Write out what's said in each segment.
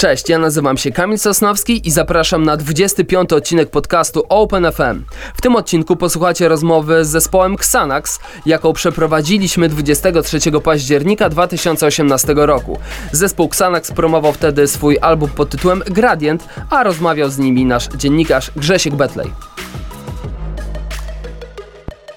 Cześć, ja nazywam się Kamil Sosnowski i zapraszam na 25 odcinek podcastu Open FM. W tym odcinku posłuchacie rozmowy z zespołem Xanax, jaką przeprowadziliśmy 23 października 2018 roku. Zespół Xanax promował wtedy swój album pod tytułem Gradient, a rozmawiał z nimi nasz dziennikarz Grzesiek Betlej.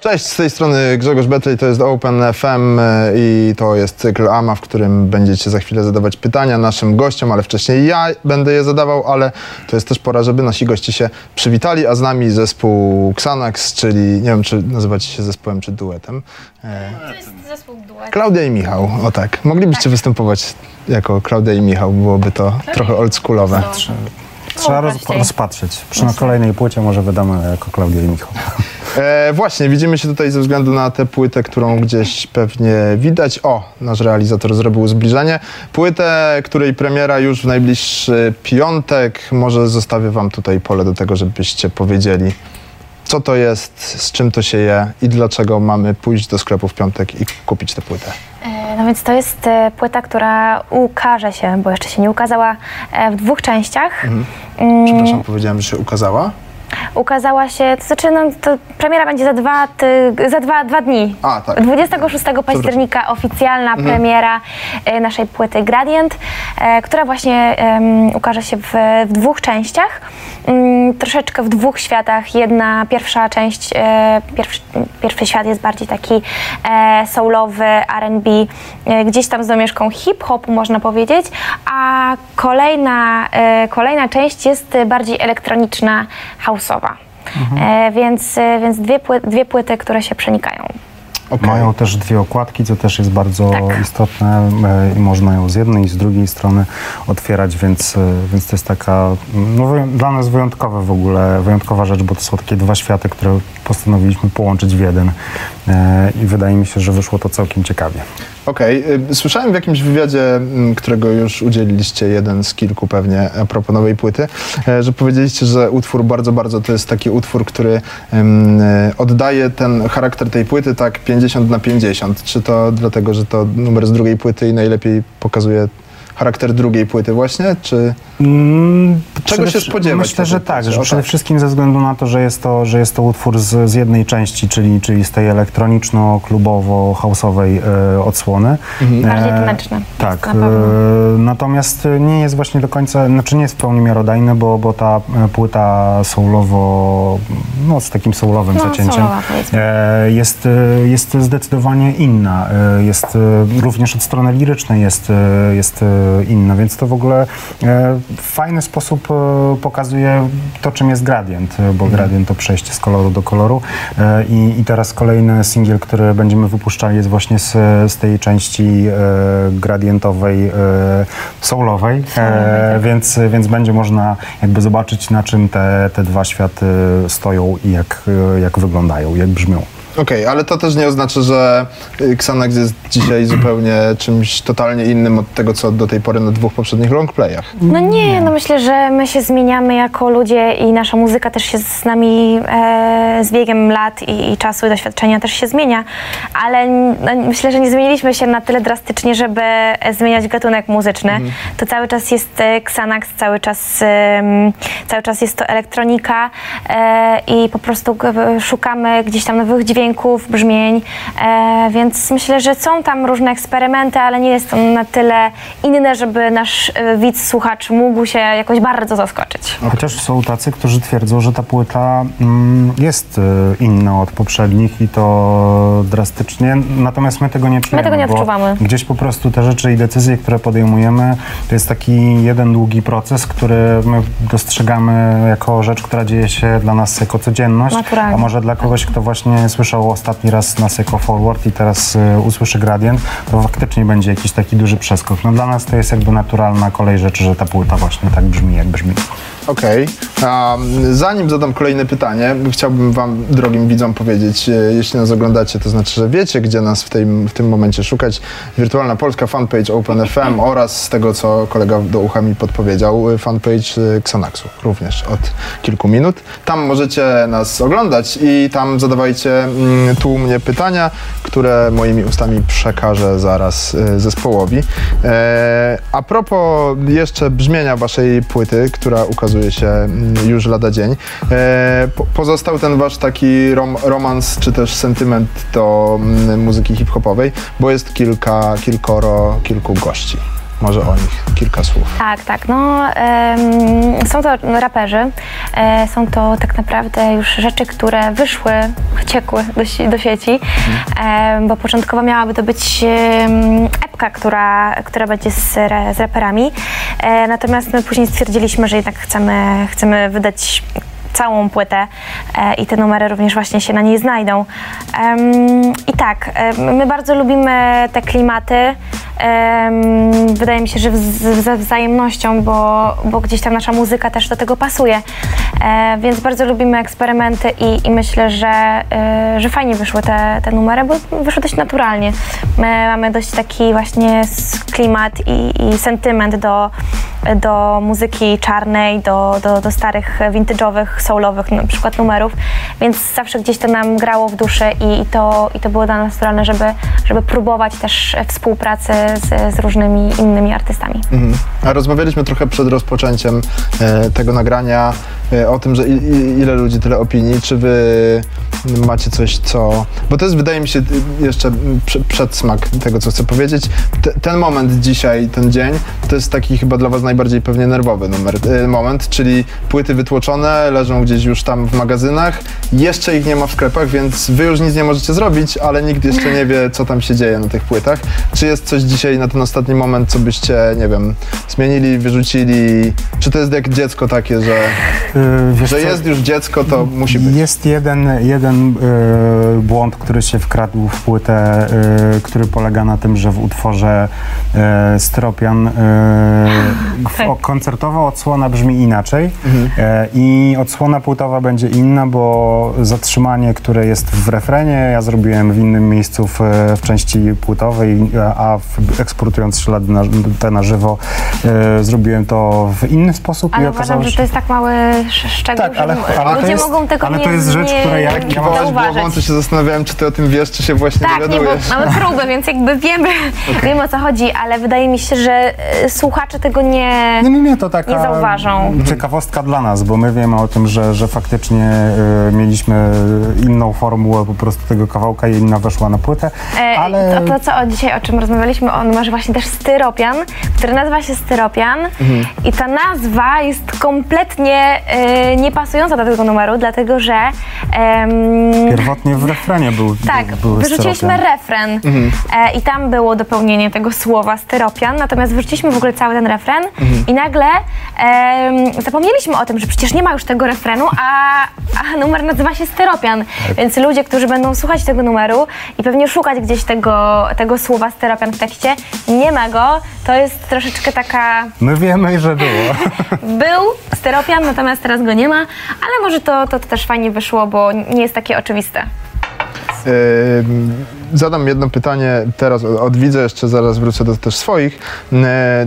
Cześć, z tej strony Grzegorz Betley, to jest Open FM e, i to jest cykl AMA, w którym będziecie za chwilę zadawać pytania naszym gościom, ale wcześniej ja będę je zadawał, ale to jest też pora, żeby nasi goście się przywitali, a z nami zespół Xanax, czyli nie wiem, czy nazywacie się zespołem, czy duetem. E, To jest zespół duet. Klaudia i Michał, o tak. Moglibyście występować jako Klaudia i Michał, byłoby to trochę oldschoolowe. Trzeba roz, prościej. rozpatrzeć. Przy na kolejnej płycie może wydamy jako Klaudia i Michał. E, właśnie, widzimy się tutaj ze względu na tę płytę, którą gdzieś pewnie widać. O, nasz realizator zrobił zbliżenie. Płytę, której premiera już w najbliższy piątek. Może zostawię wam tutaj pole do tego, żebyście powiedzieli, co to jest, z czym to się je i dlaczego mamy pójść do sklepu w piątek i kupić tę płytę. E, No więc to jest e, płyta, która ukaże się, bo jeszcze się nie ukazała, e, w dwóch częściach. Mm, Przepraszam, powiedziałem, że się ukazała. Ukazała się, to znaczy no, to premiera będzie za dwa, ty, za dwa, dwa dni. A, tak. 26 października oficjalna Mhm. premiera e, naszej płyty Gradient, e, która właśnie em, ukaże się w, w dwóch częściach. Mm, troszeczkę w dwóch światach. Jedna, pierwsza część, e, pierwszy, pierwszy świat jest bardziej taki soulowy, R&B, gdzieś tam z domieszką hip-hopu można powiedzieć, a kolejna, kolejna część jest bardziej elektroniczna, houseowa. E, więc, e, więc dwie, pły, dwie płyty, które się przenikają. Okej. Mają też dwie okładki, co też jest bardzo Tak. istotne e, i można ją z jednej i z drugiej strony otwierać, więc, e, więc to jest taka no, dla nas wyjątkowa w ogóle, wyjątkowa rzecz, bo to są takie dwa światy, które postanowiliśmy połączyć w jeden E, i wydaje mi się, że wyszło to całkiem ciekawie. Okej, y, słyszałem w jakimś wywiadzie, mm, którego już udzieliliście, jeden z kilku pewnie, a propos nowej płyty, e, że powiedzieliście, że utwór bardzo, bardzo to jest taki utwór, który em, e, oddaje ten charakter tej płyty tak 50 na 50. Czy to dlatego, że to numer z drugiej płyty i najlepiej pokazuje charakter drugiej płyty właśnie, czy... Mm, Czego się spodziewać Myślę, że tak, że przede tak. wszystkim ze względu na to, że jest to, że jest to utwór z, z jednej części, czyli, czyli z tej elektroniczno-klubowo-houseowej e, odsłony. Bardziej E, taneczne. Tak, Na e, natomiast nie jest właśnie do końca, znaczy nie jest w pełni miarodajny, bo, bo ta e, płyta soulowo, no z takim soulowym No, zacięciem, soulowa, e, jest, e, jest zdecydowanie inna. E, Jest również od strony lirycznej jest, jest inna, więc to w ogóle e, w fajny sposób e, pokazuje to, czym jest gradient, e, bo gradient to przejście z koloru do koloru. E, i, i teraz kolejny singiel, który będziemy wypuszczali jest właśnie z, z tej części e, gradientowej, e, soulowej, e, więc, więc będzie można jakby zobaczyć na czym te, te dwa światy stoją i jak, e, jak wyglądają, jak brzmią. Okej, ale to też nie oznacza, że y, Xanax jest dzisiaj zupełnie czymś totalnie innym od tego, co do tej pory na dwóch poprzednich longplayach. No nie, no myślę, że my się zmieniamy jako ludzie i nasza muzyka też się z nami e, z biegiem lat i, i czasu i doświadczenia też się zmienia, ale no, myślę, że nie zmieniliśmy się na tyle drastycznie, żeby e, zmieniać gatunek muzyczny. To cały czas jest e, Xanax, cały czas, em, cały czas jest to elektronika e, i po prostu szukamy gdzieś tam nowych dźwięków, brzmień, e, więc myślę, że są tam różne eksperymenty, ale nie jest to na tyle inne, żeby nasz e, widz, słuchacz mógł się jakoś bardzo zaskoczyć. Chociaż są tacy, którzy twierdzą, że ta płyta mm, jest y, inna od poprzednich i to drastycznie, natomiast my tego nie czujemy. tego nie odczuwamy. Gdzieś po prostu te rzeczy i decyzje, które podejmujemy, to jest taki jeden długi proces, który my dostrzegamy jako rzecz, która dzieje się dla nas jako codzienność, Naturalnie. a może dla kogoś, kto właśnie ostatni raz nas jako forward i teraz y, usłyszy gradient, to faktycznie będzie jakiś taki duży przeskok. No dla nas to jest jakby naturalna kolej rzeczy, że ta płyta właśnie tak brzmi, jak brzmi. Okej. Mm, Zanim zadam kolejne pytanie, chciałbym Wam, drogim widzom, powiedzieć, e, jeśli nas oglądacie, to znaczy, że wiecie, gdzie nas w tym, w tym momencie szukać. Wirtualna Polska, fanpage OpenFM oraz z tego, co kolega do ucha mi podpowiedział, e, fanpage e, Xanaxu, również od kilku minut. Tam możecie nas oglądać i tam zadawajcie mm, tłumnie pytania, które moimi ustami przekażę zaraz zespołowi. A propos jeszcze brzmienia waszej płyty, która ukazuje się mm, już lada dzień, e, po, pozostał ten wasz taki rom, romans czy też sentyment do mm, muzyki hip-hopowej, bo jest kilka, kilkoro, kilku gości. Może o nich kilka słów. Tak, tak. No, em, są to raperzy. E, są to tak naprawdę już rzeczy, które wyszły, ciekły do, do sieci, em, bo początkowo miałaby to być em, epka, która, która będzie z, z raperami. E, natomiast my później stwierdziliśmy, że jednak chcemy, chcemy wydać całą płytę e, i te numery również właśnie się na niej znajdą. I tak, em, my bardzo lubimy te klimaty. Wydaje mi się, że ze wzajemnością, bo, bo gdzieś tam nasza muzyka też do tego pasuje. E, więc bardzo lubimy eksperymenty i, i myślę, że, e, że fajnie wyszły te, te numery, bo wyszły dość naturalnie. My mamy dość taki właśnie klimat i, i sentyment do, do muzyki czarnej, do, do, do starych vintage'owych, soulowych na przykład numerów, więc zawsze gdzieś to nam grało w duszy i, i, to, i to było dla nas naturalne, żeby, żeby próbować też współpracy z, z różnymi innymi artystami. Mhm. A rozmawialiśmy trochę przed rozpoczęciem e, tego nagrania o tym, że ile ludzi, tyle opinii. Czy wy macie coś, co. Bo to jest, wydaje mi się, jeszcze prze, przedsmak tego, co chcę powiedzieć. Te, ten moment dzisiaj, ten dzień, to jest taki chyba dla Was najbardziej pewnie nerwowy numer, e, moment, czyli płyty wytłoczone, leżą gdzieś już tam w magazynach. Jeszcze ich nie ma w sklepach, więc Wy już nic nie możecie zrobić, ale nikt jeszcze nie wie, co tam się dzieje na tych płytach. Czy jest coś dzisiaj na ten ostatni moment, co byście, nie wiem, zmienili, wyrzucili? Czy to jest jak dziecko takie, że, wiesz że co? jest już dziecko, to musi być? Jest jeden, jeden y, błąd, który się wkradł w płytę, y, który polega na tym, że w utworze y, Stropian y, w- Tak. o, koncertowa odsłona brzmi inaczej y, i odsłona płytowa będzie inna, bo zatrzymanie, które jest w refrenie, ja zrobiłem w innym miejscu w, w części płytowej, a w, eksportując ślady na, te na żywo, y, zrobiłem to w inny sposób Ale i uważam, okazało że się... to jest tak mały szczegół, Tak, ale- ale ludzie jest- mogą tego ale nie to jest rzecz, która ja- nie ja Kiwałaś głową, to się zastanawiałem, czy ty o tym wiesz, czy się właśnie Tak, dowiadujesz. mamy próbę, więc jakby wiemy, wiemy o co chodzi, ale wydaje mi się, że e, słuchacze tego nie... Nie, nie, nie, to taka nie zauważą. ciekawostka dla nas, bo my wiemy o tym, że, że faktycznie y, mieliśmy inną formułę po prostu tego kawałka i inna weszła na płytę, E, ale To, to, co o dzisiaj, o czym rozmawialiśmy, on ma właśnie też styropian, który nazywa się styropian i ta nazwa jest kompletnie e, niepasująca do tego numeru, dlatego że em, pierwotnie w refrenie był tak, był, wyrzuciliśmy styropian. refren e, i tam było dopełnienie tego słowa styropian, natomiast wyrzuciliśmy w ogóle cały ten refren i nagle em, zapomnieliśmy o tym, że przecież nie ma już tego refrenu, a, a numer nazywa się styropian, więc ludzie, którzy będą słuchać tego numeru i pewnie szukać gdzieś tego, tego słowa styropian w tekście, nie ma go, to jest troszeczkę taka... My wiemy, że było. Był styropian, natomiast teraz go nie ma, ale może to, to, to też fajnie wyszło, bo nie jest takie oczywiste. Zadam jedno pytanie teraz od od widza, jeszcze zaraz wrócę do też swoich.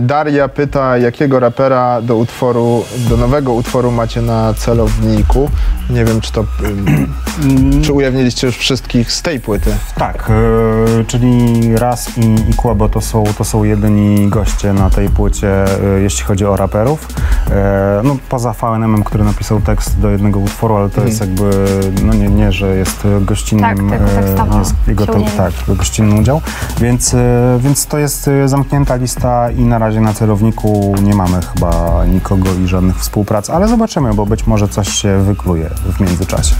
Daria pyta, jakiego rapera do utworu, do nowego utworu macie na celowniku? Nie wiem, czy to, ym, czy ujawniliście już wszystkich z tej płyty? Tak, y, czyli Raz i, i Kłebo to są, to są jedyni goście na tej płycie, y, jeśli chodzi o raperów. E, no, poza VNM-em, który napisał tekst do jednego utworu, ale to jest jakby, no nie, nie że jest gościnnym, Tak, tylko e, jest jego to, tak, gościnny udział, więc, e, więc to jest e, zamknięta lista i na razie na celowniku nie mamy chyba nikogo i żadnych współprac, ale zobaczymy, bo być może coś się wykluje w międzyczasie.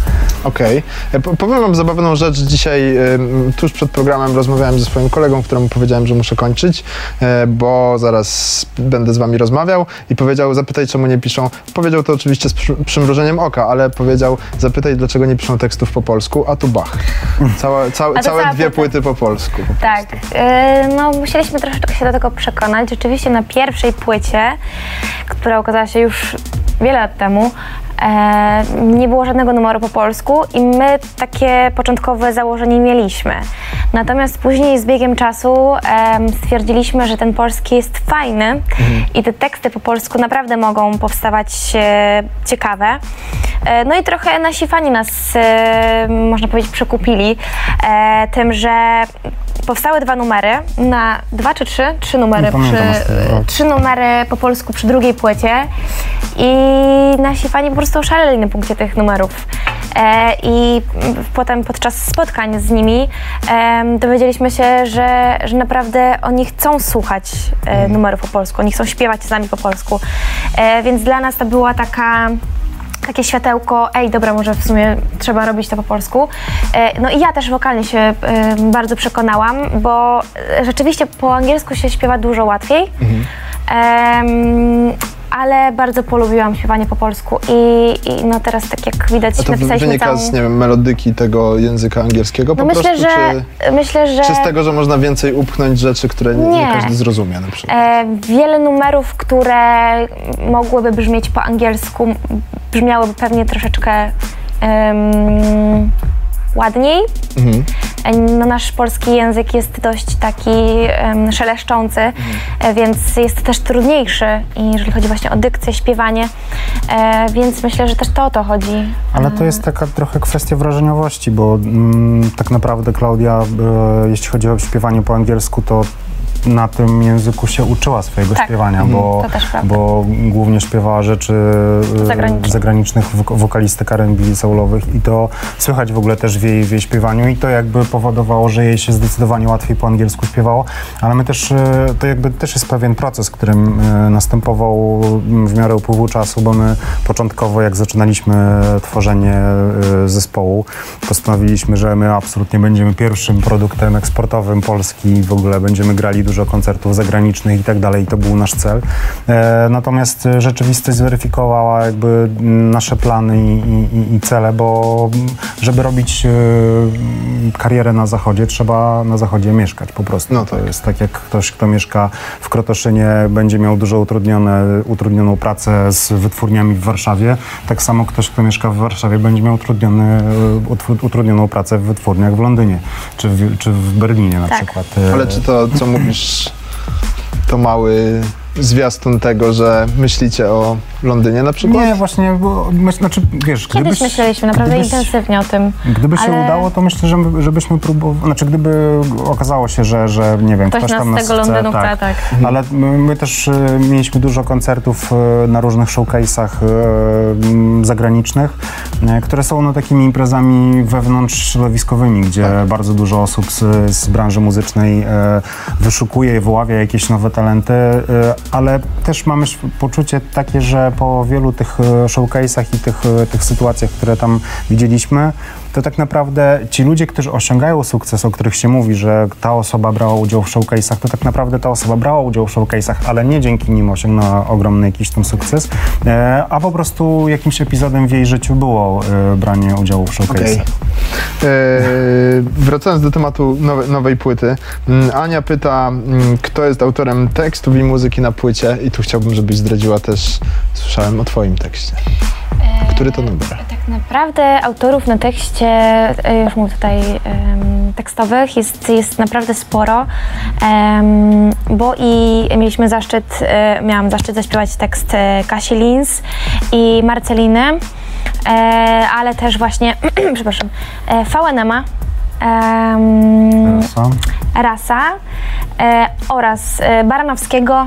Okej. E, po- Powiem wam zabawną rzecz. Dzisiaj ym, tuż przed programem rozmawiałem ze swoim kolegą, któremu powiedziałem, że muszę kończyć, e, bo zaraz będę z wami rozmawiał i powiedział, zapytaj czemu nie piszą. Powiedział to oczywiście z przy- przymrużeniem oka, ale powiedział, zapytaj dlaczego nie piszą tekstów po polsku, a tu bach. Całe, całe, A całe cała dwie płyty po polsku. po Tak, yy, no musieliśmy troszeczkę się do tego przekonać. Rzeczywiście na pierwszej płycie, która ukazała się już wiele lat temu, nie było żadnego numeru po polsku i my takie początkowe założenie mieliśmy. Natomiast później z biegiem czasu stwierdziliśmy, że ten polski jest fajny i te teksty po polsku naprawdę mogą powstawać e, ciekawe. E, no i trochę nasi fani nas, e, można powiedzieć, przekupili e, tym, że powstały dwa numery na dwa czy trzy? Trzy numery przy, trzy numery po polsku przy drugiej płycie i nasi fani po prostu oszaleli na punkcie tych numerów. E, I potem podczas spotkań z nimi em, dowiedzieliśmy się, że, że naprawdę oni chcą słuchać e, numerów po polsku, oni chcą śpiewać z nami po polsku. E, więc dla nas to była taka takie światełko, ej, dobra, może w sumie trzeba robić to po polsku. E, No i ja też wokalnie się e, bardzo przekonałam, bo e, rzeczywiście po angielsku się śpiewa dużo łatwiej. Em, ale bardzo polubiłam śpiewanie po polsku i, i no teraz tak jak widać A to napisaliśmy wynika całą... z, nie wiem, melodyki tego języka angielskiego No po myślę, prostu, że, czy, myślę, że czy z tego, że można więcej upchnąć rzeczy, które nie, nie każdy zrozumie na przykład? E, wiele numerów, które mogłyby brzmieć po angielsku, brzmiałyby pewnie troszeczkę em, ładniej. Mhm. E, No, nasz polski język jest dość taki em, szeleszczący, e, więc jest też trudniejszy, i jeżeli chodzi właśnie o dykcję, śpiewanie, e, więc myślę, że też to o to chodzi. Ale to jest taka trochę kwestia wrażeniowości, bo mm, tak naprawdę Klaudia, e, jeśli chodzi o śpiewanie po angielsku, to na tym języku się uczyła swojego Tak. śpiewania, bo, też prawda. bo głównie śpiewała rzeczy e, Zagraniczne. zagranicznych wok- wokalistek R&B soulowych i to słychać w ogóle też w jej, w jej śpiewaniu i to jakby powodowało, że jej się zdecydowanie łatwiej po angielsku śpiewało, ale my też, e, to jakby też jest pewien proces, którym e, następował w miarę upływu czasu, bo my początkowo jak zaczynaliśmy tworzenie zespołu, postanowiliśmy, że my absolutnie będziemy pierwszym produktem eksportowym Polski i w ogóle będziemy grali dużo koncertów zagranicznych i tak dalej i to był nasz cel. E, Natomiast e, rzeczywistość zweryfikowała jakby m, nasze plany i, i, i cele, bo m, żeby robić e, karierę na zachodzie, trzeba na zachodzie mieszkać po prostu. No To tak. jest tak jak ktoś, kto mieszka w Krotoszynie, będzie miał dużo utrudnione, utrudnioną pracę z wytwórniami w Warszawie, tak samo ktoś, kto mieszka w Warszawie, będzie miał utrudniony, utru- utrudnioną pracę w wytwórniach w Londynie czy w, czy w Berlinie na Tak. przykład. Ale czy to, co mówisz, to mały zwiastun tego, że myślicie o Londynie na przykład? Nie, właśnie, bo myśl, znaczy, wiesz, Kiedyś gdybyś, myśleliśmy naprawdę gdybyś, intensywnie o tym. Gdyby się ale- udało, to myślę, że my- żebyśmy próbowali, znaczy gdyby okazało się, że, że nie wiem, Ktoś ktoś, nas tam z nas tego chce, Londynu tak. chce, tak. Ale my, my też e, mieliśmy dużo koncertów e, na różnych showcase'ach m, zagranicznych, które są no, takimi imprezami wewnątrz środowiskowymi, gdzie Tak. bardzo dużo osób z, z branży muzycznej e, wyszukuje i wyławia jakieś nowe talenty, e, ale też mamy poczucie takie, że po wielu tych e, showcase'ach i tych, e, tych sytuacjach, które tam widzieliśmy, to tak naprawdę ci ludzie, którzy osiągają sukces, o których się mówi, że ta osoba brała udział w showcase'ach, to tak naprawdę ta osoba brała udział w showcase'ach, ale nie dzięki nim osiągnęła ogromny jakiś tam sukces, e, a po prostu jakimś epizodem w jej życiu było e, branie udziału w showcase'ach. Okej. E, wracając do tematu nowe, nowej płyty, mm, Ania pyta, mm, kto jest autorem tekstów i muzyki na płycie i tu chciałbym, żebyś zdradziła też, słyszałem o twoim tekście. Który to numer? Tak naprawdę autorów na tekście, e, już mówię tutaj tekstowych, jest, jest naprawdę sporo, bo i mieliśmy zaszczyt, e, miałam zaszczyt zaśpiewać tekst e, Kasi Lins i Marceliny, e, ale też właśnie, przepraszam, e, VNM-a, em, Co? Rasa e, oraz e, Baranowskiego,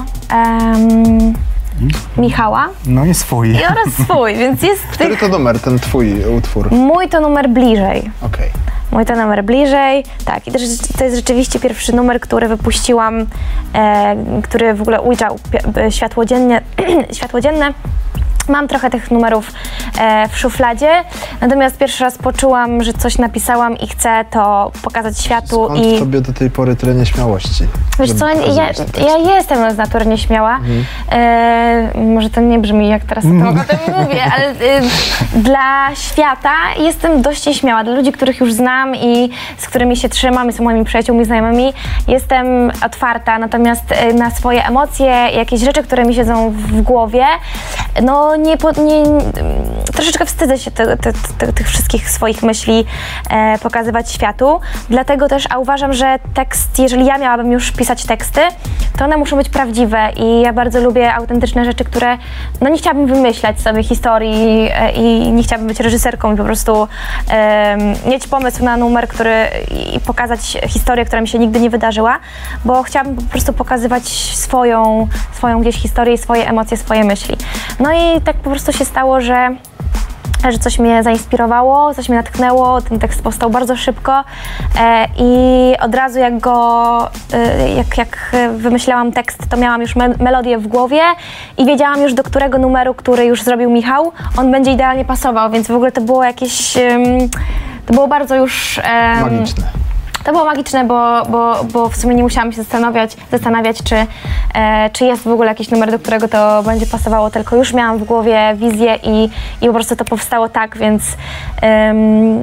Michała No i swój. i oraz swój, więc jest Który tych... to numer, ten twój utwór? Mój to numer bliżej. Okej. Mój to numer bliżej. Tak, i też to jest rzeczywiście pierwszy numer, który wypuściłam, e, który w ogóle ujrzał e, światło, dziennie, światło dzienne. Mam trochę tych numerów e, w szufladzie, natomiast pierwszy raz poczułam, że coś napisałam i chcę to pokazać światu Skąd i w tobie do tej pory tyle nieśmiałości? Wiesz co, ja, ja jestem z natury nieśmiała. E, może to nie brzmi jak teraz tym, o tym mówię, ale e, dla świata jestem dość nieśmiała. Dla ludzi, których już znam i z którymi się trzymam i są moimi przyjaciółmi, znajomymi, jestem otwarta. Natomiast e, na swoje emocje, jakieś rzeczy, które mi siedzą w głowie, no po- nie troszeczkę wstydzę się te, te, te, tych wszystkich swoich myśli e, pokazywać światu, dlatego też, a uważam, że tekst, jeżeli ja miałabym już pisać teksty, to one muszą być prawdziwe i ja bardzo lubię autentyczne rzeczy, które, no nie chciałabym wymyślać sobie historii e, i nie chciałabym być reżyserką i po prostu em, mieć pomysł na numer, który i pokazać historię, która mi się nigdy nie wydarzyła, bo chciałabym po prostu pokazywać swoją, swoją gdzieś historię, swoje emocje, swoje myśli. No i tak po prostu się stało, że że coś mnie zainspirowało, coś mnie natknęło, ten tekst powstał bardzo szybko e, i od razu jak go, e, jak, jak wymyślałam tekst, to miałam już me melodię w głowie i wiedziałam już do którego numeru, który już zrobił Michał, on będzie idealnie pasował, więc w ogóle to było jakieś, em, to było bardzo już... em, Magiczne. To było magiczne, bo, bo, bo w sumie nie musiałam się zastanawiać, zastanawiać czy, e, czy jest w ogóle jakiś numer, do którego to będzie pasowało, tylko już miałam w głowie wizję i, i po prostu to powstało tak, więc em,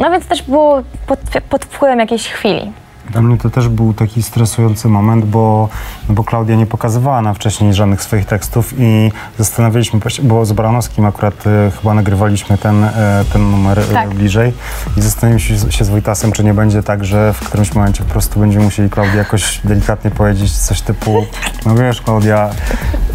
no więc też było pod, pod wpływem jakiejś chwili. Dla mnie to też był taki stresujący moment, bo, no bo Klaudia nie pokazywała nam wcześniej żadnych swoich tekstów i zastanawialiśmy się, bo z Baranowskim akurat e, chyba nagrywaliśmy ten, e, ten numer e, Tak. bliżej i zastanawialiśmy się, się z Wojtasem, czy nie będzie tak, że w którymś momencie po prostu będziemy musieli Klaudii jakoś delikatnie powiedzieć coś typu, no wiesz Klaudia,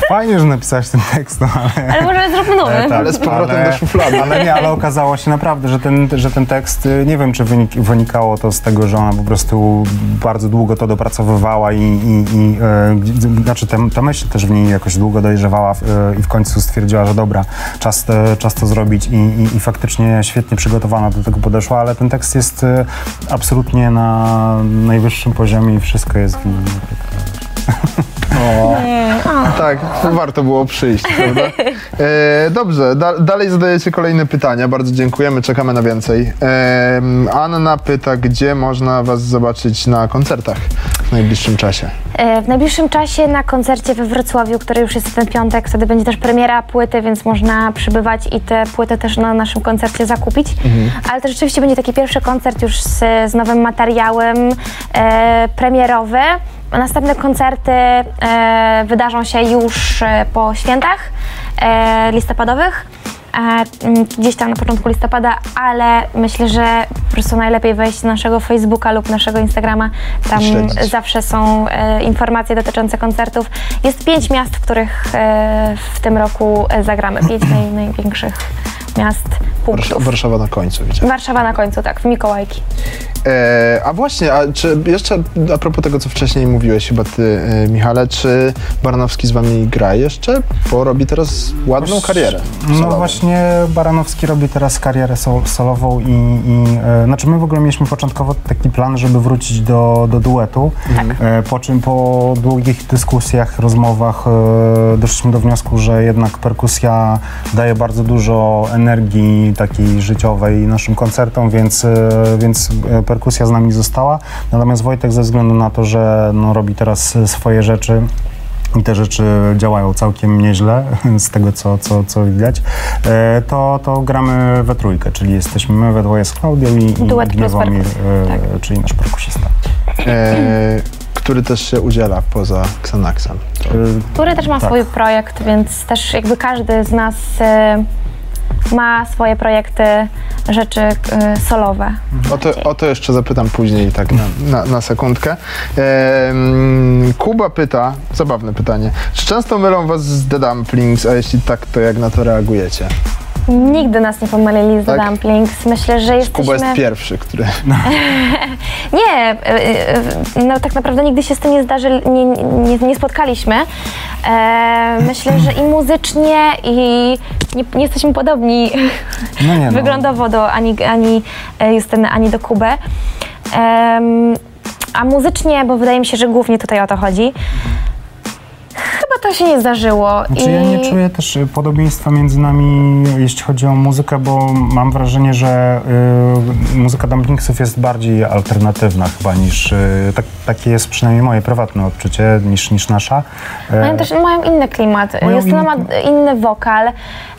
fajnie, że napisałaś ten tekst, no ale... Ale może zróbmy nowy. E, tak, Ale z powrotem do szuflady. Ale nie, ale okazało się naprawdę, że ten, że ten tekst, y, nie wiem, czy wynik, wynikało to z tego, że ona po prostu bardzo długo to dopracowywała i, i, i e, znaczy ta myśl też w niej jakoś długo dojrzewała e, i w końcu stwierdziła, że dobra, czas, e, czas to zrobić i, i, i faktycznie świetnie przygotowana do tego podeszła, ale ten tekst jest e, absolutnie na najwyższym poziomie i wszystko jest w nim. O. Tak, warto było przyjść, prawda? E, dobrze, da, dalej zadajecie kolejne pytania. Bardzo dziękujemy, czekamy na więcej. E, Anna pyta, gdzie można Was zobaczyć na koncertach najbliższym czasie. E, W najbliższym czasie na koncercie we Wrocławiu, który już jest ten piątek, wtedy będzie też premiera płyty, więc można przybywać i te płyty też na naszym koncercie zakupić. Ale to rzeczywiście będzie taki pierwszy koncert już z, z nowym materiałem e, premierowy. Następne koncerty e, wydarzą się już e, po świętach e, listopadowych. E, m, gdzieś tam na początku listopada, ale myślę, że po prostu najlepiej wejść na naszego Facebooka lub naszego Instagrama. Tam Śledzić. zawsze są e, informacje dotyczące koncertów. Jest pięć miast, w których e, w tym roku e, zagramy. Pięć naj, największych miast, Warsz- punktów. Warszawa na końcu, widziałem. Warszawa na końcu, tak, w Mikołajki. E, a właśnie, a czy jeszcze a propos tego, co wcześniej mówiłeś chyba ty, e, Michale, czy Baranowski z Wami gra jeszcze? Bo robi teraz ładną karierę. No solową. właśnie Baranowski robi teraz karierę sol, solową i, i e, znaczy my w ogóle mieliśmy początkowo taki plan, żeby wrócić do, do duetu, e, po czym po długich dyskusjach, rozmowach e, doszliśmy do wniosku, że jednak perkusja daje bardzo dużo energii takiej życiowej naszym koncertom, więc, e, więc e, perkusja z nami została. Natomiast Wojtek ze względu na to, że no, robi teraz e, swoje rzeczy, i te rzeczy działają całkiem nieźle, z tego co, co, co widać, to, to gramy we trójkę, czyli jesteśmy my we dwoje z Klaudią i, i Duet e, tak. czyli nasz perkusista. E, który też się udziela poza Xanaxem. To, Który też ma Tak. swój projekt, więc też jakby każdy z nas ma swoje projekty, rzeczy e, solowe. o, to, o to jeszcze zapytam później, tak na, na, na sekundkę. Kuba pyta, zabawne pytanie, czy często mylą Was z The Dumplings, a jeśli tak, to jak na to reagujecie? Nigdy nas nie pomylili z The Tak? Dumplings. Myślę, że jesteśmy... Kuba jest pierwszy, który... Nie, e, e, no tak naprawdę nigdy się z tym nie zdarzy, nie, nie, nie spotkaliśmy. E, myślę, że i muzycznie, i nie, nie jesteśmy podobni No nie, no. wyglądowo do ani, ani e, Justyny, ani do Kuby. Em, a muzycznie, bo wydaje mi się, że głównie tutaj o to chodzi. To się nie zdarzyło. Znaczy ja nie czuję też podobieństwa między nami, jeśli chodzi o muzykę, bo mam wrażenie, że y, muzyka Dumplingsów jest bardziej alternatywna chyba niż, y, tak takie jest przynajmniej moje prywatne odczucie niż, niż nasza. E, Mają też mają inny klimat. Mają Justyna ma inny wokal,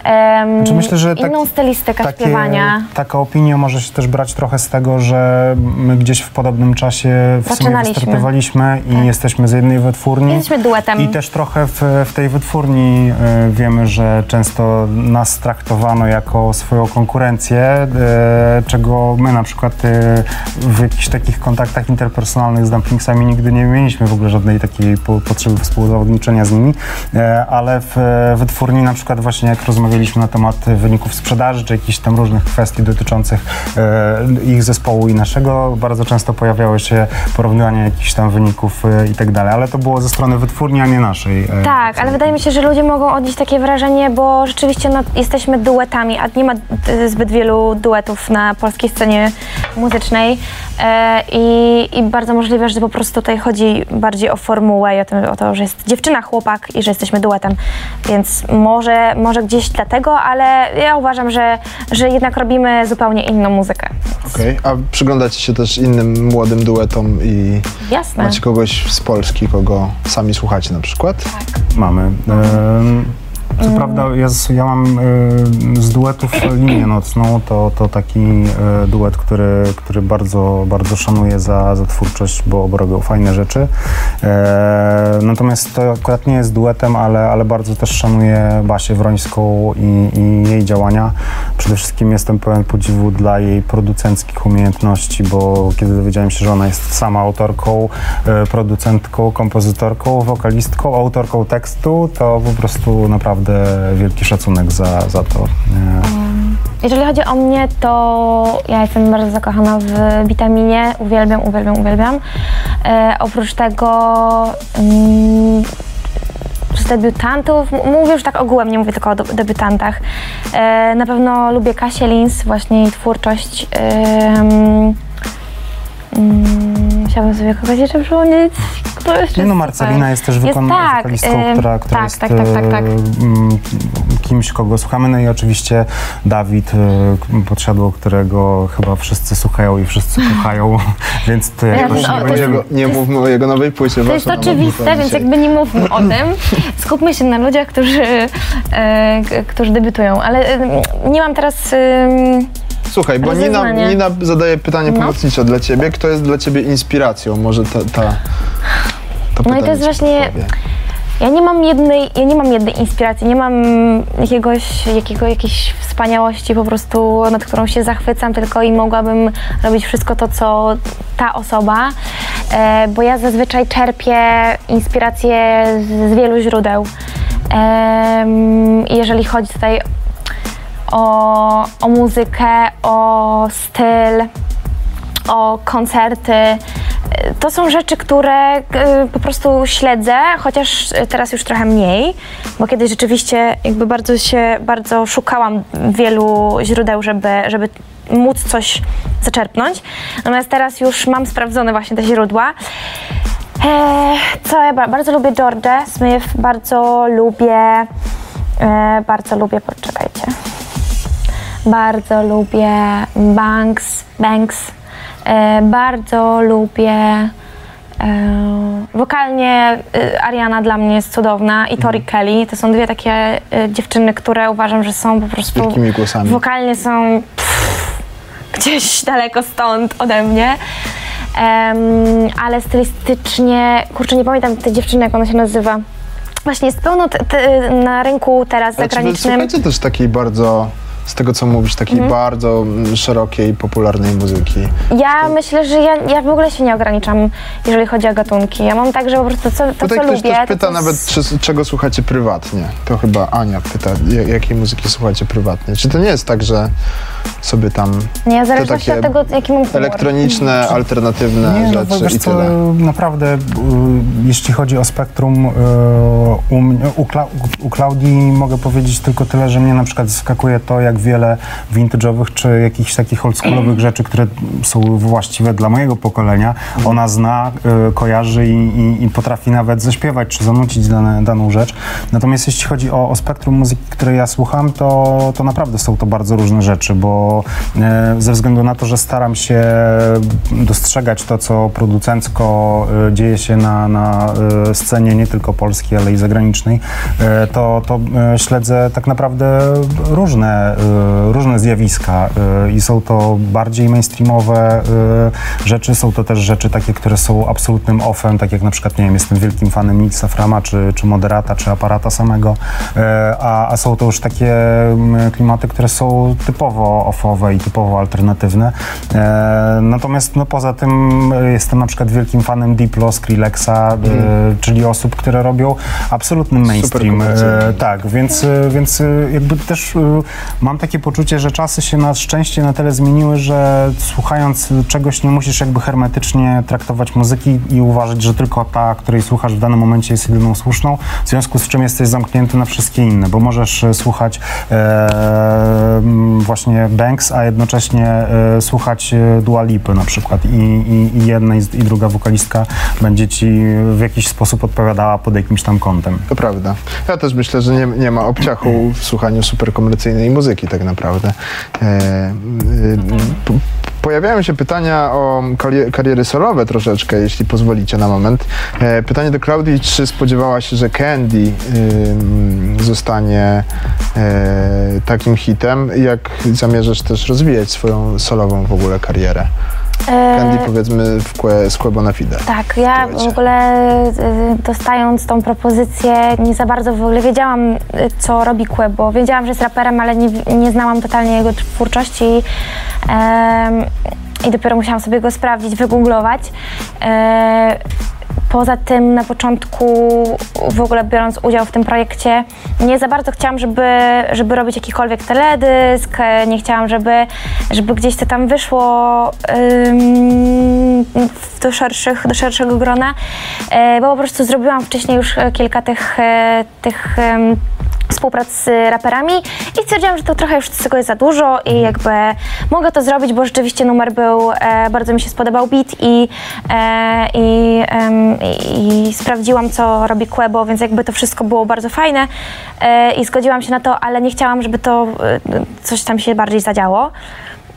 em, Znaczy myślę, że tak- inną stylistykę takie- śpiewania. Taka opinia może się też brać trochę z tego, że my gdzieś w podobnym czasie w sumie wystartowaliśmy i jesteśmy z jednej wytwórni. Jesteśmy duetem. I też trochę w, w tej wytwórni e, wiemy, że często nas traktowano jako swoją konkurencję, e, czego my na przykład e, w jakichś takich kontaktach interpersonalnych z Dumplingsami nigdy nie mieliśmy w ogóle żadnej takiej po, potrzeby współzawodniczenia z nimi, ale w wytwórni na przykład właśnie jak rozmawialiśmy na temat wyników sprzedaży, czy jakichś tam różnych kwestii dotyczących ich zespołu i naszego, bardzo często pojawiały się porównania jakichś tam wyników i tak dalej, ale to było ze strony wytwórni, a nie naszej. e, Tak, ale wydaje mi się, że ludzie mogą odnieść takie wrażenie, bo rzeczywiście no, jesteśmy duetami, a nie ma y, zbyt wielu duetów na polskiej scenie muzycznej e, i, i bardzo możliwe, że po prostu tutaj chodzi bardziej o formułę i o, tym, o to, że jest dziewczyna, chłopak i że jesteśmy duetem, więc może, może gdzieś dlatego, ale ja uważam, że, że jednak robimy zupełnie inną muzykę. Okej, A przyglądacie się też innym młodym duetom i Jasne. macie kogoś z Polski, kogo sami słuchacie na przykład? Mamy. Em, Co prawda ja, ja mam e, z duetów linię nocną, to, to taki e, duet, który, który bardzo, bardzo szanuję za, za twórczość, bo, bo robią fajne rzeczy. E, natomiast to akurat nie jest duetem, ale, ale bardzo też szanuję Basię Wrońską i, i jej działania. Przede wszystkim jestem pełen podziwu dla jej producenckich umiejętności, bo kiedy dowiedziałem się, że ona jest sama autorką, e, producentką, kompozytorką, wokalistką, autorką tekstu, to po prostu naprawdę wielki szacunek za, za to. E, Jeżeli chodzi o mnie, to ja jestem bardzo zakochana w witaminie. Uwielbiam, uwielbiam, uwielbiam. E, oprócz tego mm, z debiutantów, mówię już tak ogółem, nie mówię tylko o de- debiutantach. E, na pewno lubię Kasię Lins, właśnie jej twórczość. Em, mm, chciałabym sobie kogoś jeszcze przypomnieć. Kto jeszcze Nie no, jest Marcelina super? jest też Jest- wykon- tak, wokalistką, em, która, która tak, jest tak, tak, tak, tak. e, mm, kimś, kogo słuchamy. No i oczywiście Dawid e, Podsiadło, którego chyba wszyscy słuchają i wszyscy kochają, więc to Ja jakoś no, nie będzie... jego, nie mówmy o jego nowej płycie. To jest oczywiste, więc jakby nie mówmy o tym. Skupmy się na ludziach, którzy, e, którzy debiutują. Ale e, nie mam teraz. em, Słuchaj, bo Nina. Nina zadaje pytanie No. pomocnicze dla ciebie. Kto jest dla ciebie inspiracją? Może ta, ta, to No i to jest właśnie-. Ja nie mam jednej, ja nie mam jednej inspiracji, nie mam jakiegoś, jakiego, jakiejś wspaniałości po prostu, nad którą się zachwycam, tylko i mogłabym robić wszystko to, co ta osoba, e, bo ja zazwyczaj czerpię inspirację z, z wielu źródeł. I jeżeli chodzi tutaj o, o muzykę, o styl, o koncerty. To są rzeczy, które y, po prostu śledzę, chociaż teraz już trochę mniej, bo kiedyś rzeczywiście jakby bardzo się, bardzo szukałam wielu źródeł, żeby, żeby móc coś zaczerpnąć. Natomiast teraz już mam sprawdzone właśnie te źródła. E, co ja ba- bardzo lubię George Smith, bardzo lubię, e, bardzo lubię, poczekajcie. Bardzo lubię Banks, Banks. E, bardzo lubię. E, wokalnie e, Ariana dla mnie jest cudowna i Tori Kelly. To są dwie takie dziewczyny, które uważam, że są po prostu. wielkimi głosami. Wokalnie są pff, gdzieś daleko stąd ode mnie. Em, ale stylistycznie, kurczę, nie pamiętam tej dziewczyny, jak ona się nazywa. Właśnie jest pełno na rynku teraz Ale czy zagranicznym. słuchacie też takiej bardzo, z tego co mówisz, takiej Mhm. bardzo mm, szerokiej, popularnej muzyki? Ja myślę, że ja, ja w ogóle się nie ograniczam, jeżeli chodzi o gatunki. Ja mam tak, że po prostu to, to Tutaj co ktoś lubię... to, pyta co nawet, czy, czego słuchacie prywatnie. To chyba Ania pyta, ja- jakiej muzyki słuchacie prywatnie. Czy to nie jest tak, że sobie tam Nie, w zależności od tego, jaki mam humor. elektroniczne, alternatywne Nie, no, rzeczy wiesz i co, tyle? naprawdę, y, jeśli chodzi o spektrum, y, u, u, Kla, u Klaudii mogę powiedzieć tylko tyle, że mnie na przykład zaskakuje to, jak tak wiele vintage'owych czy jakichś takich oldschoolowych rzeczy, które są właściwe dla mojego pokolenia. Ona zna, y, kojarzy i, i, i potrafi nawet zaśpiewać czy zanucić dane, daną rzecz. Natomiast jeśli chodzi o, o spektrum muzyki, której ja słucham, to, to naprawdę są to bardzo różne rzeczy, bo e, ze względu na to, że staram się dostrzegać to, co producencko e, dzieje się na, na scenie nie tylko polskiej, ale i zagranicznej, to, to śledzę tak naprawdę różne, różne zjawiska e, i są to bardziej mainstreamowe e, rzeczy, są to też rzeczy takie, które są absolutnym offem, tak jak na przykład, nie wiem, jestem wielkim fanem Nixa Frama, czy, czy Moderata, czy Aparata samego, e, a, a są to już takie mm, klimaty, które są typowo offowe i typowo alternatywne. E, natomiast no, poza tym e, jestem na przykład wielkim fanem Diplo, Skrillexa, e, czyli osób, które robią absolutny mainstream. E, tak, więc, e, więc e, jakby też e, mam takie poczucie, że czasy się na szczęście na tyle zmieniły, że słuchając czegoś nie musisz jakby hermetycznie traktować muzyki i uważać, że tylko ta, której słuchasz w danym momencie jest jedyną słuszną, w związku z czym jesteś zamknięty na wszystkie inne, bo możesz e, słuchać e, właśnie Banks, a jednocześnie e, słuchać e, Dua Lipy na przykład i, i, i jedna i, i druga wokalistka będzie ci w jakiś sposób odpowiadała pod jakimś tam kątem. To prawda. Ja też myślę, że nie, nie ma obciachu w słuchaniu superkomercyjnej muzyki tak naprawdę. Pojawiają się pytania o kari- kariery solowe troszeczkę, jeśli pozwolicie na moment. E, pytanie do Klaudii, czy spodziewała się, że Candy zostanie e, takim hitem? Jak zamierzasz też rozwijać swoją solową w ogóle karierę? E, Candy powiedzmy w kłe, z Quebo na Fide. Tak, ja w ogóle y, dostając tą propozycję nie za bardzo w ogóle wiedziałam, y, co robi Quebo. Wiedziałam, że jest raperem, ale nie, nie znałam totalnie jego twórczości i dopiero musiałam sobie go sprawdzić, wygooglować. E, Poza tym na początku w ogóle biorąc udział w tym projekcie nie za bardzo chciałam, żeby, żeby robić jakikolwiek teledysk, e, nie chciałam, żeby, żeby gdzieś to tam wyszło do, szerszych, do szerszego grona, e, bo po prostu zrobiłam wcześniej już kilka tych, tych współprac z raperami i stwierdziłam, że to trochę już z tego jest za dużo i jakby mogę to zrobić, bo rzeczywiście numer był, e, bardzo mi się spodobał beat i, e, i, em, i, i sprawdziłam, co robi Quebo, więc jakby to wszystko było bardzo fajne e, i zgodziłam się na to, ale nie chciałam, żeby to e, coś tam się bardziej zadziało.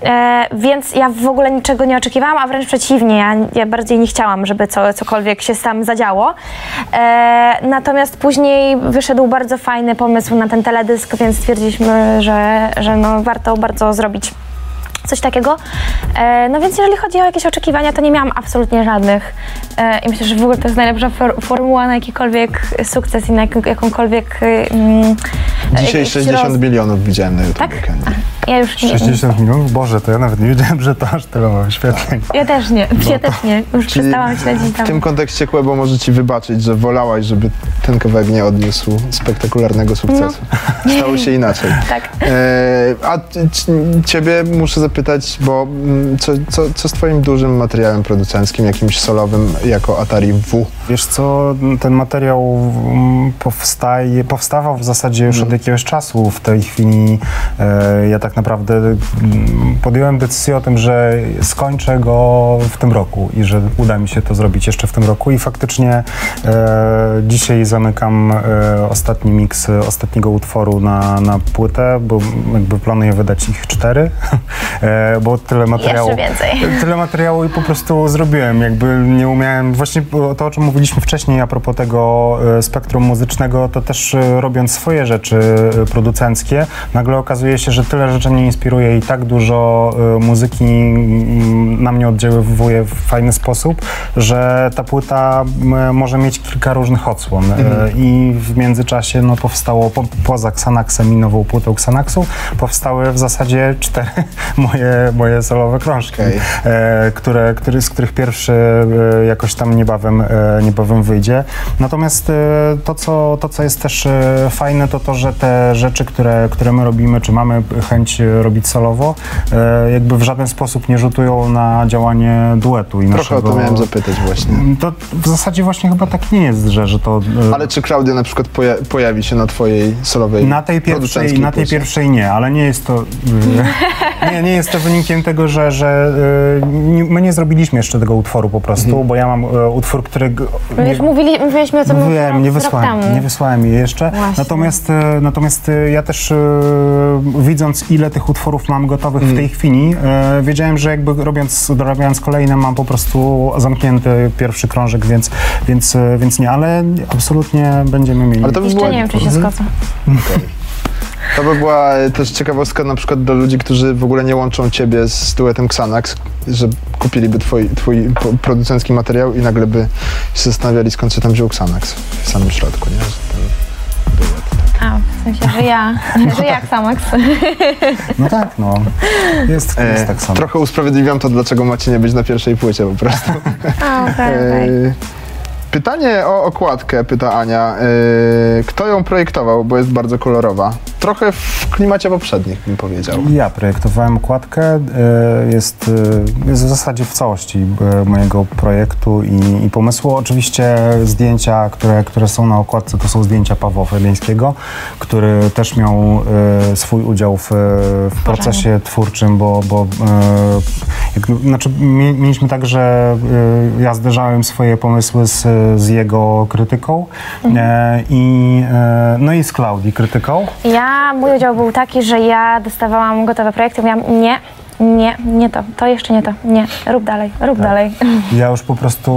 E, więc ja w ogóle niczego nie oczekiwałam, a wręcz przeciwnie, ja, ja bardziej nie chciałam, żeby co, cokolwiek się tam zadziało. E, natomiast później wyszedł bardzo fajny pomysł na ten teledysk, więc stwierdziliśmy, że, że no, warto bardzo zrobić coś takiego. E, no więc jeżeli chodzi o jakieś oczekiwania, to nie miałam absolutnie żadnych. E, I myślę, że w ogóle to jest najlepsza for, formuła na jakikolwiek sukces i na jak, jakąkolwiek... Mm, Dzisiaj jakiś 60 roz- milionów widziałem na YouTube Tak? Ja już nie, 60 milionów? Boże, to ja nawet nie wiedziałem, że to aż tyle ma wyświetleń. Ja też nie, ja też nie. Już przestałam śledzić w tam. tym kontekście Quebo może ci wybaczyć, że wolałaś, żeby ten kawałek nie odniósł spektakularnego sukcesu. Stało się inaczej. Tak. E, a ciebie muszę zapytać, bo mm, co, co, co z twoim dużym materiałem producenckim, jakimś solowym jako Atari W? Wiesz co, ten materiał mm, powstaje, powstawał w zasadzie już od jakiegoś czasu. W tej chwili e, ja tak naprawdę mm, podjąłem decyzję o tym, że skończę go w tym roku i że uda mi się to zrobić jeszcze w tym roku. I faktycznie e, dzisiaj zamykam e, ostatni miks e, ostatniego utworu na, na płytę, bo jakby planuję wydać ich cztery, e, bo tyle materiału... Jeszcze więcej. Tyle materiału i po prostu zrobiłem, jakby nie umiałem, właśnie to o czym mówiliśmy wcześniej a propos tego e, spektrum muzycznego, to też e, robiąc swoje rzeczy producenckie, nagle okazuje się, że tyle rzeczy mnie inspiruje i tak dużo e, muzyki mm, na mnie oddziaływuje w fajny sposób, że ta płyta może mieć kilka różnych odsłon. E, i w międzyczasie no, powstało, po, poza Xanaxem i nową płytą Xanaxu, powstały w zasadzie cztery moje, moje solowe krążki e, które, który, z których pierwszy e, jakoś tam niebawem, niebawem wyjdzie. Natomiast to co, to, co jest też fajne, to to, że te rzeczy, które, które my robimy, czy mamy chęć robić, e, robić solowo, e, jakby w żaden sposób nie rzutują na działanie duetu i Trochę naszego... o to miałem zapytać właśnie. To w zasadzie właśnie chyba tak nie jest, że, że to... e, Ale czy Klaudia na przykład poja- pojawi się na twojej solowej Na tej pierwszej, na tej płycie? pierwszej nie, ale nie jest to. y, nie, nie jest to wynikiem tego, że, że my nie zrobiliśmy jeszcze tego utworu po prostu, Mhm. bo ja mam utwór, którego. My już mówili, mówiliśmy o tym Mówiłem, nie wysłałem, nie wysłałem jej jeszcze. Właśnie. Natomiast, e, natomiast e, ja też e, widząc ile tych utworów mam gotowych Mhm. w tej chwili, e, wiedziałem, że jakby robiąc, dorabiając kolejne mam po prostu zamknięty pierwszy krążek, więc, więc, e, więc nie, ale absolutnie będziemy mieli. Ale to by Jeszcze była, nie wiem, czy się Mhm. zgodzę. To by była e, też ciekawostka na przykład dla ludzi, którzy w ogóle nie łączą ciebie z duetem Xanax, że kupiliby twój, twój producencki materiał i nagle by się zastanawiali skąd się tam wziął Xanax w samym środku, nie? A, w sensie, że ja, że jak Samax. No tak, no. Jest, E, jest tak samo. trochę usprawiedliwiam to, dlaczego macie nie być na pierwszej płycie po prostu. A, okej, okej. E, Pytanie o okładkę, pyta Ania. E, Kto ją projektował, bo jest bardzo kolorowa? Trochę w klimacie poprzednich, bym powiedział. Ja projektowałem okładkę, e, jest, e, jest w zasadzie w całości e, mojego projektu i, i pomysłu. Oczywiście zdjęcia, które, które są na okładce, to są zdjęcia Pawła Frebińskiego, który też miał swój udział w, w procesie twórczym, bo, bo jak, znaczy, mie- mieliśmy tak, że ja zderzałem swoje pomysły z, z jego krytyką e, i, e, no i z Klaudii krytyką. Ja, mój udział był taki, że ja dostawałam gotowe projekty, mówiłam nie, nie, nie to, to jeszcze nie to, nie, rób dalej, rób dalej. Ja już po prostu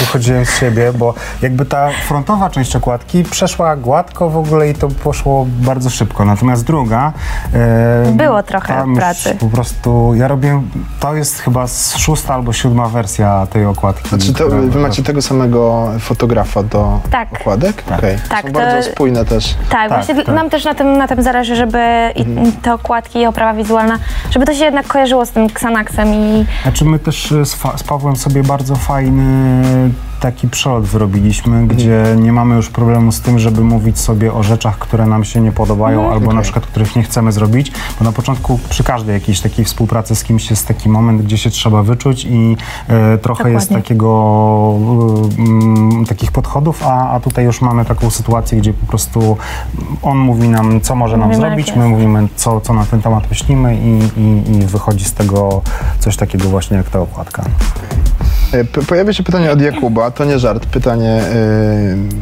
wychodziłem z siebie, bo jakby ta frontowa część okładki przeszła gładko w ogóle i to poszło bardzo szybko. Natomiast druga. e, Było trochę tam już pracy. Po prostu ja robię. To jest chyba szósta albo siódma wersja tej okładki. Znaczy to, wy macie tego samego fotografa do Tak. okładek? Tak. Okej. Tak, Są to- bardzo spójne też. Tak, właśnie tak. nam też na tym, na tym zależy, żeby i te okładki i oprawa wizualna, żeby to się jednak kojarzyło z tym Xanaxem i Znaczy my też e, z, z Pawłem sobie bardzo fajny taki przelot wyrobiliśmy, gdzie nie mamy już problemu z tym, żeby mówić sobie o rzeczach, które nam się nie podobają albo na Okej. przykład których nie chcemy zrobić, bo na początku przy każdej jakiejś takiej współpracy z kimś jest taki moment, gdzie się trzeba wyczuć i e, trochę jest Dokładnie. takiego e, mm, takich podchodów, a, a tutaj już mamy taką sytuację, gdzie po prostu on mówi nam, co może nam zrobić, jest. my mówimy, co, co na ten temat myślimy i, i, i wychodzi z tego coś takiego właśnie jak ta okładka. E, Pojawia się pytanie od Jakuba, to nie żart, pytanie e,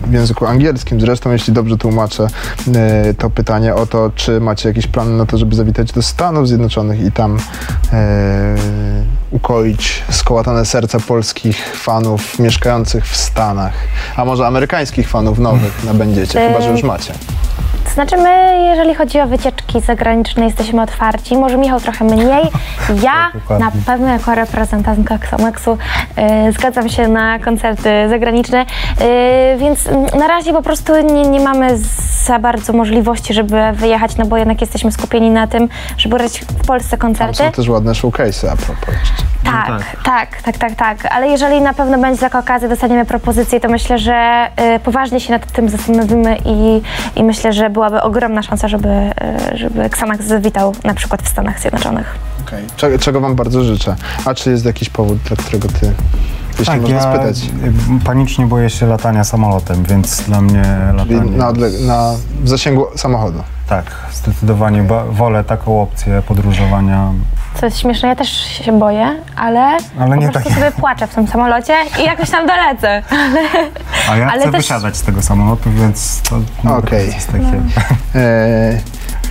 w języku angielskim, zresztą jeśli dobrze tłumaczę e, to pytanie o to, czy macie jakieś plany na to, żeby zawitać do Stanów Zjednoczonych i tam ukoić skołatane serca polskich fanów mieszkających w Stanach, a może amerykańskich fanów nowych nabędziecie, chyba że już macie. Znaczy my, jeżeli chodzi o wycieczki zagraniczne, jesteśmy otwarci, może Michał trochę mniej. Ja Dokładnie. na pewno jako reprezentantka Xamaxu y, zgadzam się na koncerty zagraniczne, y, więc na razie po prostu nie, nie mamy za bardzo możliwości, żeby wyjechać, no bo jednak jesteśmy skupieni na tym, żeby grać w Polsce Tam koncerty. są też ładne showcase'y a propos jeszcze. Tak, tak, tak, tak, tak. Ale jeżeli na pewno będzie taka okazja, dostaniemy propozycję, to myślę, że y, poważnie się nad tym zastanowimy i, i myślę, że byłaby ogromna szansa, żeby, y, żeby Xanax zawitał na przykład w Stanach Zjednoczonych. Okej. Czego, czego wam bardzo życzę. A czy jest jakiś powód, dla którego ty, jeśli Tak, można ja spytać, panicznie boję się latania samolotem, więc dla mnie latanie... na, na, w zasięgu samochodu? Tak, zdecydowanie ba- wolę taką opcję podróżowania. Co jest śmieszne, ja też się boję, ale, Ale po nie prostu tak- sobie płaczę w tym samolocie i jakoś tam dolecę. A ja Ale chcę też- wysiadać z tego samolotu, więc to no, to jest takie... E,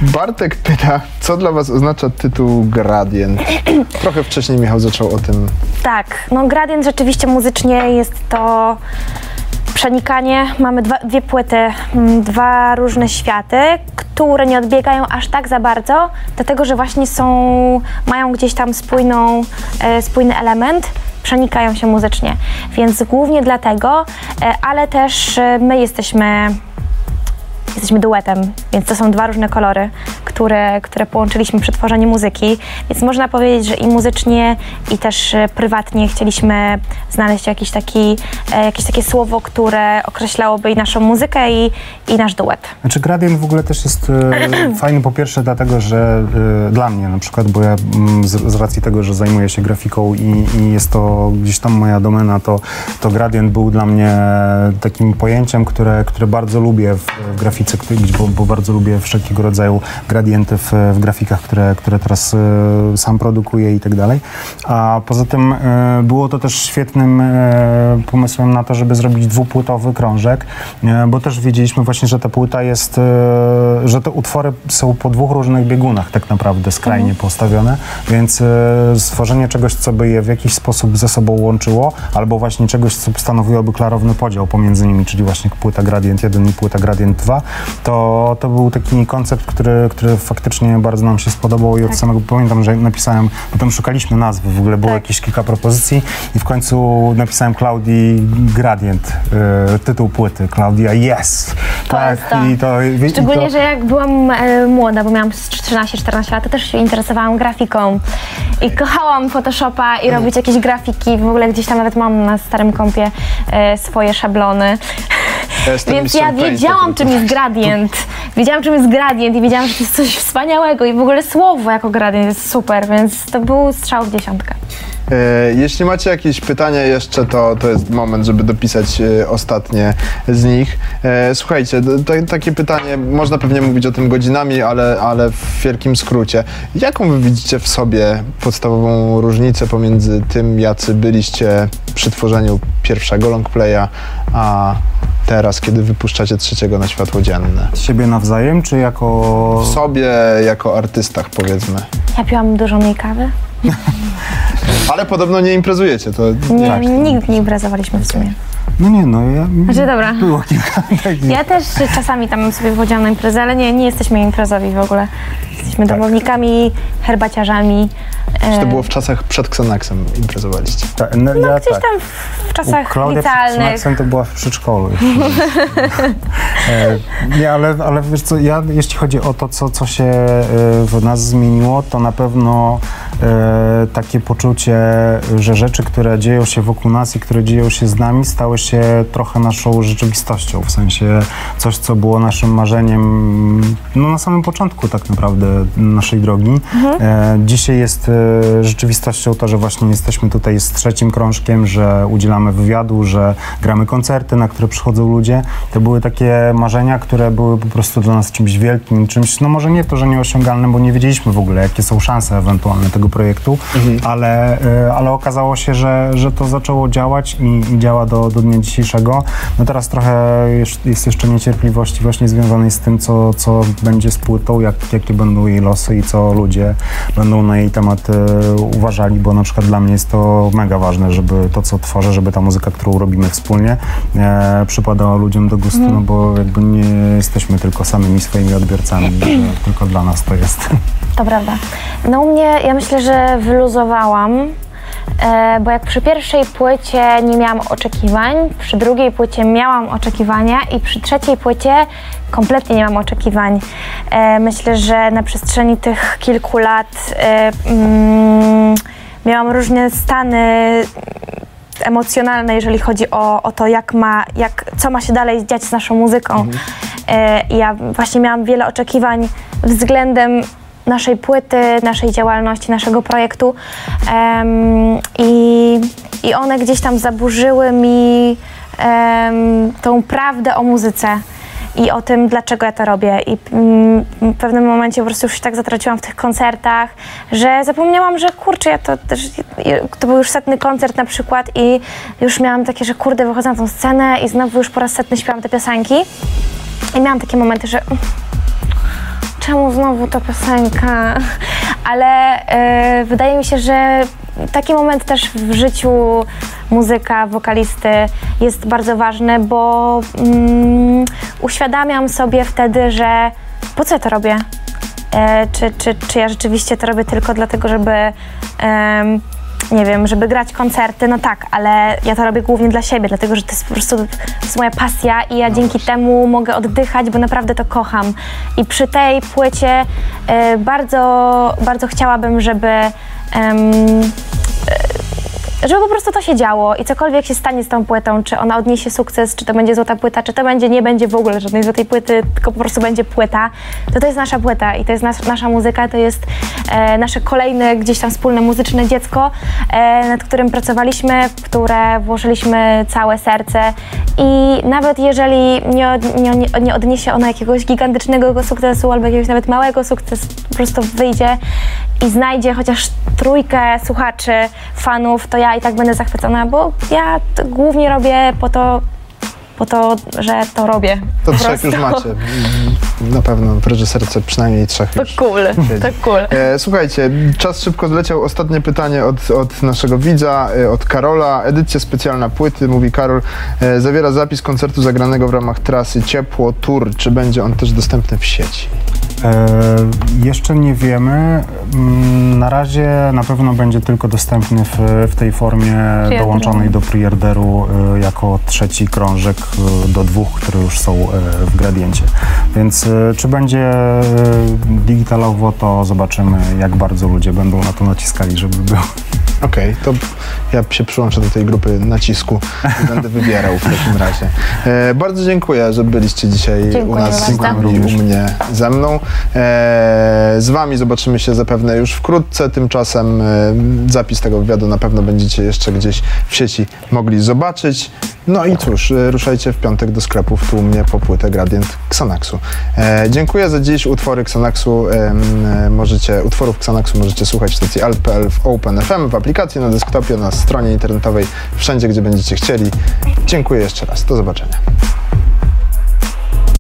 Bartek pyta, co dla was oznacza tytuł Gradient? Trochę wcześniej Michał zaczął o tym. Tak, no Gradient rzeczywiście muzycznie jest to przenikanie. Mamy dwa, dwie płyty, mm, dwa różne światy, które nie odbiegają aż tak za bardzo, dlatego że właśnie są, mają gdzieś tam spójną, e, spójny element, przenikają się muzycznie. Więc głównie dlatego, e, ale też e, my jesteśmy jesteśmy duetem, więc to są dwa różne kolory, które, które połączyliśmy przy tworzeniu muzyki, więc można powiedzieć, że i muzycznie, i też e, prywatnie chcieliśmy znaleźć jakiś taki, e, jakieś takie słowo, które określałoby i naszą muzykę, i, i nasz duet. Znaczy gradient w ogóle też jest e, fajny po pierwsze dlatego, że dla mnie na przykład, bo ja mm, z, z racji tego, że zajmuję się grafiką i, i jest to gdzieś tam moja domena, to, to gradient był dla mnie takim pojęciem, które, które bardzo lubię w, w grafice, bo, bo bardzo lubię wszelkiego rodzaju gradienty w, w grafikach, które, które teraz e, sam produkuję i tak dalej. A poza tym e, było to też świetnym e, pomysłem na to, żeby zrobić dwupłytowy krążek, bo też wiedzieliśmy właśnie, że ta płyta jest, że te utwory są po dwóch różnych biegunach tak naprawdę skrajnie postawione, więc stworzenie czegoś, co by je w jakiś sposób ze sobą łączyło, albo właśnie czegoś, co stanowiłoby klarowny podział pomiędzy nimi, czyli właśnie płyta Gradient 1 i płyta Gradient 2, to, to był taki koncept, który, który faktycznie bardzo nam się spodobał i od samego pamiętam, że napisałem, potem szukaliśmy nazwy, w ogóle było Tak. jakieś kilka propozycji i w końcu napisałem Klaudii Gradient, e, tytuł płyty, Klaudia Yes! To jest to. i to, i Szczególnie, to, że jak byłam e, młoda, bo miałam z 13-14 lat, to też się interesowałam grafiką i kochałam Photoshopa i robić jakieś grafiki. W ogóle gdzieś tam nawet mam na starym kompie e, swoje szablony. Jestem Więc ja wiedziałam, czym jest gradient. Wiedziałam, czym jest gradient i wiedziałam, że to jest coś wspaniałego i w ogóle słowo jako gradient jest super, więc to był strzał w dziesiątkę. E, Jeśli macie jakieś pytania jeszcze, to, to jest moment, żeby dopisać e, ostatnie z nich. E, Słuchajcie, to, takie pytanie, można pewnie mówić o tym godzinami, ale, ale w wielkim skrócie. Jaką wy widzicie w sobie podstawową różnicę pomiędzy tym, jacy byliście przy tworzeniu pierwszego longplaya, a teraz, kiedy wypuszczacie trzeciego na światło dzienne? siebie nawzajem, czy jako... W sobie, jako artystach, powiedzmy. Ja piłam dużo mniej kawy. Ale podobno nie imprezujecie, to Nie, Tak. nigdy nie imprezowaliśmy w sumie. No nie, no ja... Znaczy, dobra. Było kilka takich. Ja też czasami tam sobie wychodziłam na imprezę, ale nie, nie jesteśmy imprezowi w ogóle. Jesteśmy Tak. domownikami, herbaciarzami. Czy e, to było w czasach przed Xanaxem imprezowaliście? Ta, no, No ja gdzieś tak. tam w, w czasach Klaudia licealnych. Maxem to była w przedszkolu. e, nie, ale, ale wiesz co, ja, jeśli chodzi o to, co, co się e, w nas zmieniło, to na pewno e, takie poczucie, że rzeczy, które dzieją się wokół nas i które dzieją się z nami, stały się trochę naszą rzeczywistością. W sensie coś, co było naszym marzeniem no, na samym początku tak naprawdę naszej drogi. E, dzisiaj jest e, rzeczywistością to, że właśnie jesteśmy tutaj z trzecim krążkiem, że udzielamy wywiadu, że gramy koncerty, na które przychodzą ludzie. To były takie marzenia, które były po prostu dla nas czymś wielkim, czymś, no może nie to, że nieosiągalnym, bo nie wiedzieliśmy w ogóle, jakie są szanse ewentualne tego projektu, ale, e, ale okazało się, że, że to zaczęło działać i, i działa do, do dnia dzisiejszego. No teraz trochę jest, jeszcze niecierpliwości właśnie związanej z tym, co, co będzie z płytą, jak, jakie będą jej losy i co ludzie będą na jej temat e, uważali, bo na przykład dla mnie jest to mega ważne, żeby to, co tworzę, żeby ta muzyka, którą robimy wspólnie, e, przypadała ludziom do gustu, no bo jakby nie jesteśmy tylko samymi swoimi odbiorcami, tylko dla nas to jest. To prawda. No u mnie, ja myślę, że wyluzowałam, bo jak przy pierwszej płycie nie miałam oczekiwań, przy drugiej płycie miałam oczekiwania i przy trzeciej płycie kompletnie nie mam oczekiwań. E, myślę, że na przestrzeni tych kilku lat e, mm, miałam różne stany emocjonalne, jeżeli chodzi o, o to, jak ma, jak, co ma się dalej dziać z naszą muzyką. E, i ja właśnie miałam wiele oczekiwań względem naszej płyty, naszej działalności, naszego projektu Em, i, i one gdzieś tam zaburzyły mi em, tą prawdę o muzyce i o tym, dlaczego ja to robię. I mm, w pewnym momencie po prostu już się tak zatraciłam w tych koncertach, że zapomniałam, że kurczę, ja to też, to był już setny koncert na przykład i już miałam takie, że kurde, wychodzę na tą scenę i znowu już po raz setny śpiewam te piosenki. I miałam takie momenty, że czemu znowu ta piosenka? Ale e, wydaje mi się, że taki moment też w życiu muzyka, wokalisty jest bardzo ważny, bo mm, uświadamiam sobie wtedy, że po co ja to robię? E, czy, czy, czy ja rzeczywiście to robię tylko dlatego, żeby em, nie wiem, żeby grać koncerty, no tak, ale ja to robię głównie dla siebie, dlatego że to jest po prostu to jest moja pasja i ja dzięki temu mogę oddychać, bo naprawdę to kocham. I przy tej płycie e, bardzo, bardzo chciałabym, żeby żeby po prostu to się działo i cokolwiek się stanie z tą płytą, czy ona odniesie sukces, czy to będzie złota płyta, czy to będzie, nie będzie w ogóle żadnej złotej płyty, tylko po prostu będzie płyta, to to jest nasza płyta i to jest nas, nasza muzyka, to jest e, nasze kolejne gdzieś tam wspólne muzyczne dziecko, e, nad którym pracowaliśmy, w które włożyliśmy całe serce i nawet jeżeli nie, od- nie, nie, nie odniesie ono jakiegoś gigantycznego sukcesu albo jakiegoś nawet małego sukcesu, po prostu wyjdzie i znajdzie chociaż trójkę słuchaczy, fanów, to ja i tak będę zachwycona, bo ja głównie robię po to, po to, że to robię. To Po trzech już macie. Na pewno w reżyserce przynajmniej trzech To już. cool, to cool. E, słuchajcie, czas szybko zleciał. Ostatnie pytanie od, od naszego widza, e, od Karola. Edycja specjalna płyty, mówi Karol, e, zawiera zapis koncertu zagranego w ramach trasy Ciepło Tour. Czy będzie on też dostępny w sieci? E, jeszcze nie wiemy. Mm, Na razie na pewno będzie tylko dostępny w, w tej formie dołączonej do preorderu e, jako trzeci krążek do dwóch, które już są e, w gradiencie. Więc e, czy będzie e, digitalowo, to zobaczymy, jak bardzo ludzie będą na to naciskali, żeby był. Okej, to ja się przyłączę do tej grupy nacisku i będę wybierał w takim razie. E, bardzo dziękuję, że byliście dzisiaj u Dziękuję nas bardzo. i u mnie ze mną. E, z wami zobaczymy się zapewne już wkrótce. Tymczasem e, zapis tego wywiadu na pewno będziecie jeszcze gdzieś w sieci mogli zobaczyć. No i cóż, e, ruszajcie w piątek do sklepów tłumnie po płytę Gradient Xanaxu. E, dziękuję za dziś. Utwory Xanaxu e, możecie, utworów Xanaxu możecie słuchać w stacji alt.pl w OpenFM, w aplikacji na desktopie, na stronie internetowej, wszędzie gdzie będziecie chcieli. Dziękuję jeszcze raz. Do zobaczenia.